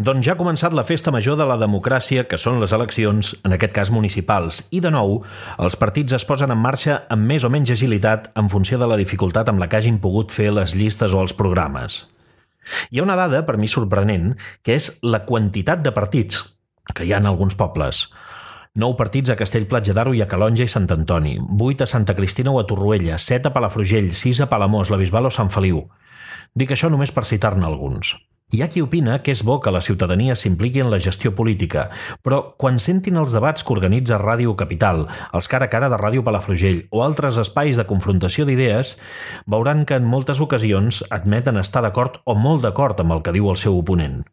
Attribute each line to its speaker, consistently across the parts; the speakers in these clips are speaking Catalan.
Speaker 1: Doncs ja ha començat la festa major de la democràcia, que són les eleccions, en aquest cas municipals, i de nou, els partits es posen en marxa amb més o menys agilitat en funció de la dificultat amb la que hagin pogut fer les llistes o els programes. Hi ha una dada, per mi sorprenent, que és la quantitat de partits que hi ha en alguns pobles. Nou partits a Castellplatja d'Aro i a Calonja i Sant Antoni, vuit a Santa Cristina o a Torroella, set a Palafrugell, sis a Palamós, la Bisbal o Sant Feliu. Dic això només per citar-ne alguns. Hi ha qui opina que és bo que la ciutadania s'impliqui en la gestió política, però quan sentin els debats que organitza Ràdio Capital, els cara a cara de Ràdio Palafrugell o altres espais de confrontació d'idees, veuran que en moltes ocasions admeten estar d'acord o molt d'acord amb el que diu el seu oponent.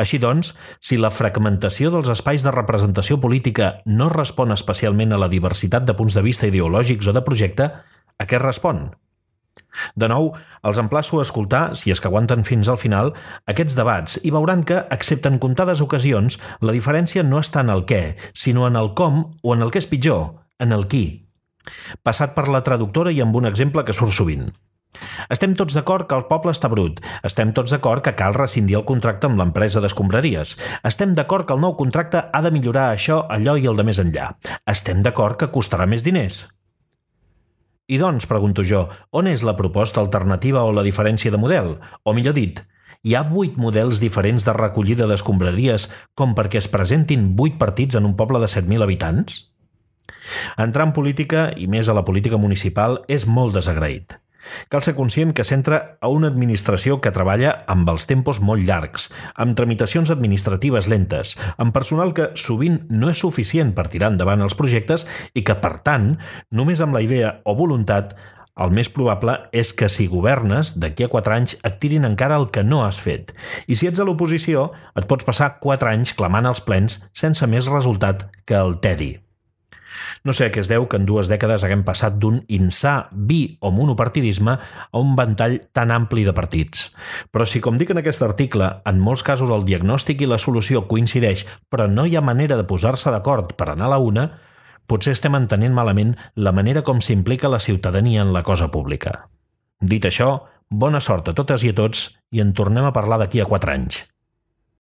Speaker 1: Així doncs, si la fragmentació dels espais de representació política no respon especialment a la diversitat de punts de vista ideològics o de projecte, a què respon? De nou, els emplaço a escoltar, si és que aguanten fins al final, aquests debats i veuran que, excepte en comptades ocasions, la diferència no està en el què, sinó en el com o en el que és pitjor, en el qui. Passat per la traductora i amb un exemple que surt sovint. Estem tots d'acord que el poble està brut. Estem tots d'acord que cal rescindir el contracte amb l'empresa d'escombraries. Estem d'acord que el nou contracte ha de millorar això, allò i el de més enllà. Estem d'acord que costarà més diners. I doncs, pregunto jo, on és la proposta alternativa o la diferència de model? O millor dit, hi ha vuit models diferents de recollida d'escombraries com perquè es presentin vuit partits en un poble de 7.000 habitants? Entrar en política, i més a la política municipal, és molt desagraït. Cal ser conscient que s'entra a una administració que treballa amb els tempos molt llargs, amb tramitacions administratives lentes, amb personal que sovint no és suficient per tirar endavant els projectes i que, per tant, només amb la idea o voluntat el més probable és que si governes, d'aquí a 4 anys et tirin encara el que no has fet. I si ets a l'oposició, et pots passar 4 anys clamant als plens sense més resultat que el tedi. No sé a què es deu que en dues dècades haguem passat d'un insà bi o monopartidisme a un ventall tan ampli de partits. Però si, com dic en aquest article, en molts casos el diagnòstic i la solució coincideix, però no hi ha manera de posar-se d'acord per anar a la una, potser estem entenent malament la manera com s'implica la ciutadania en la cosa pública. Dit això, bona sort a totes i a tots i en tornem a parlar d'aquí a quatre anys.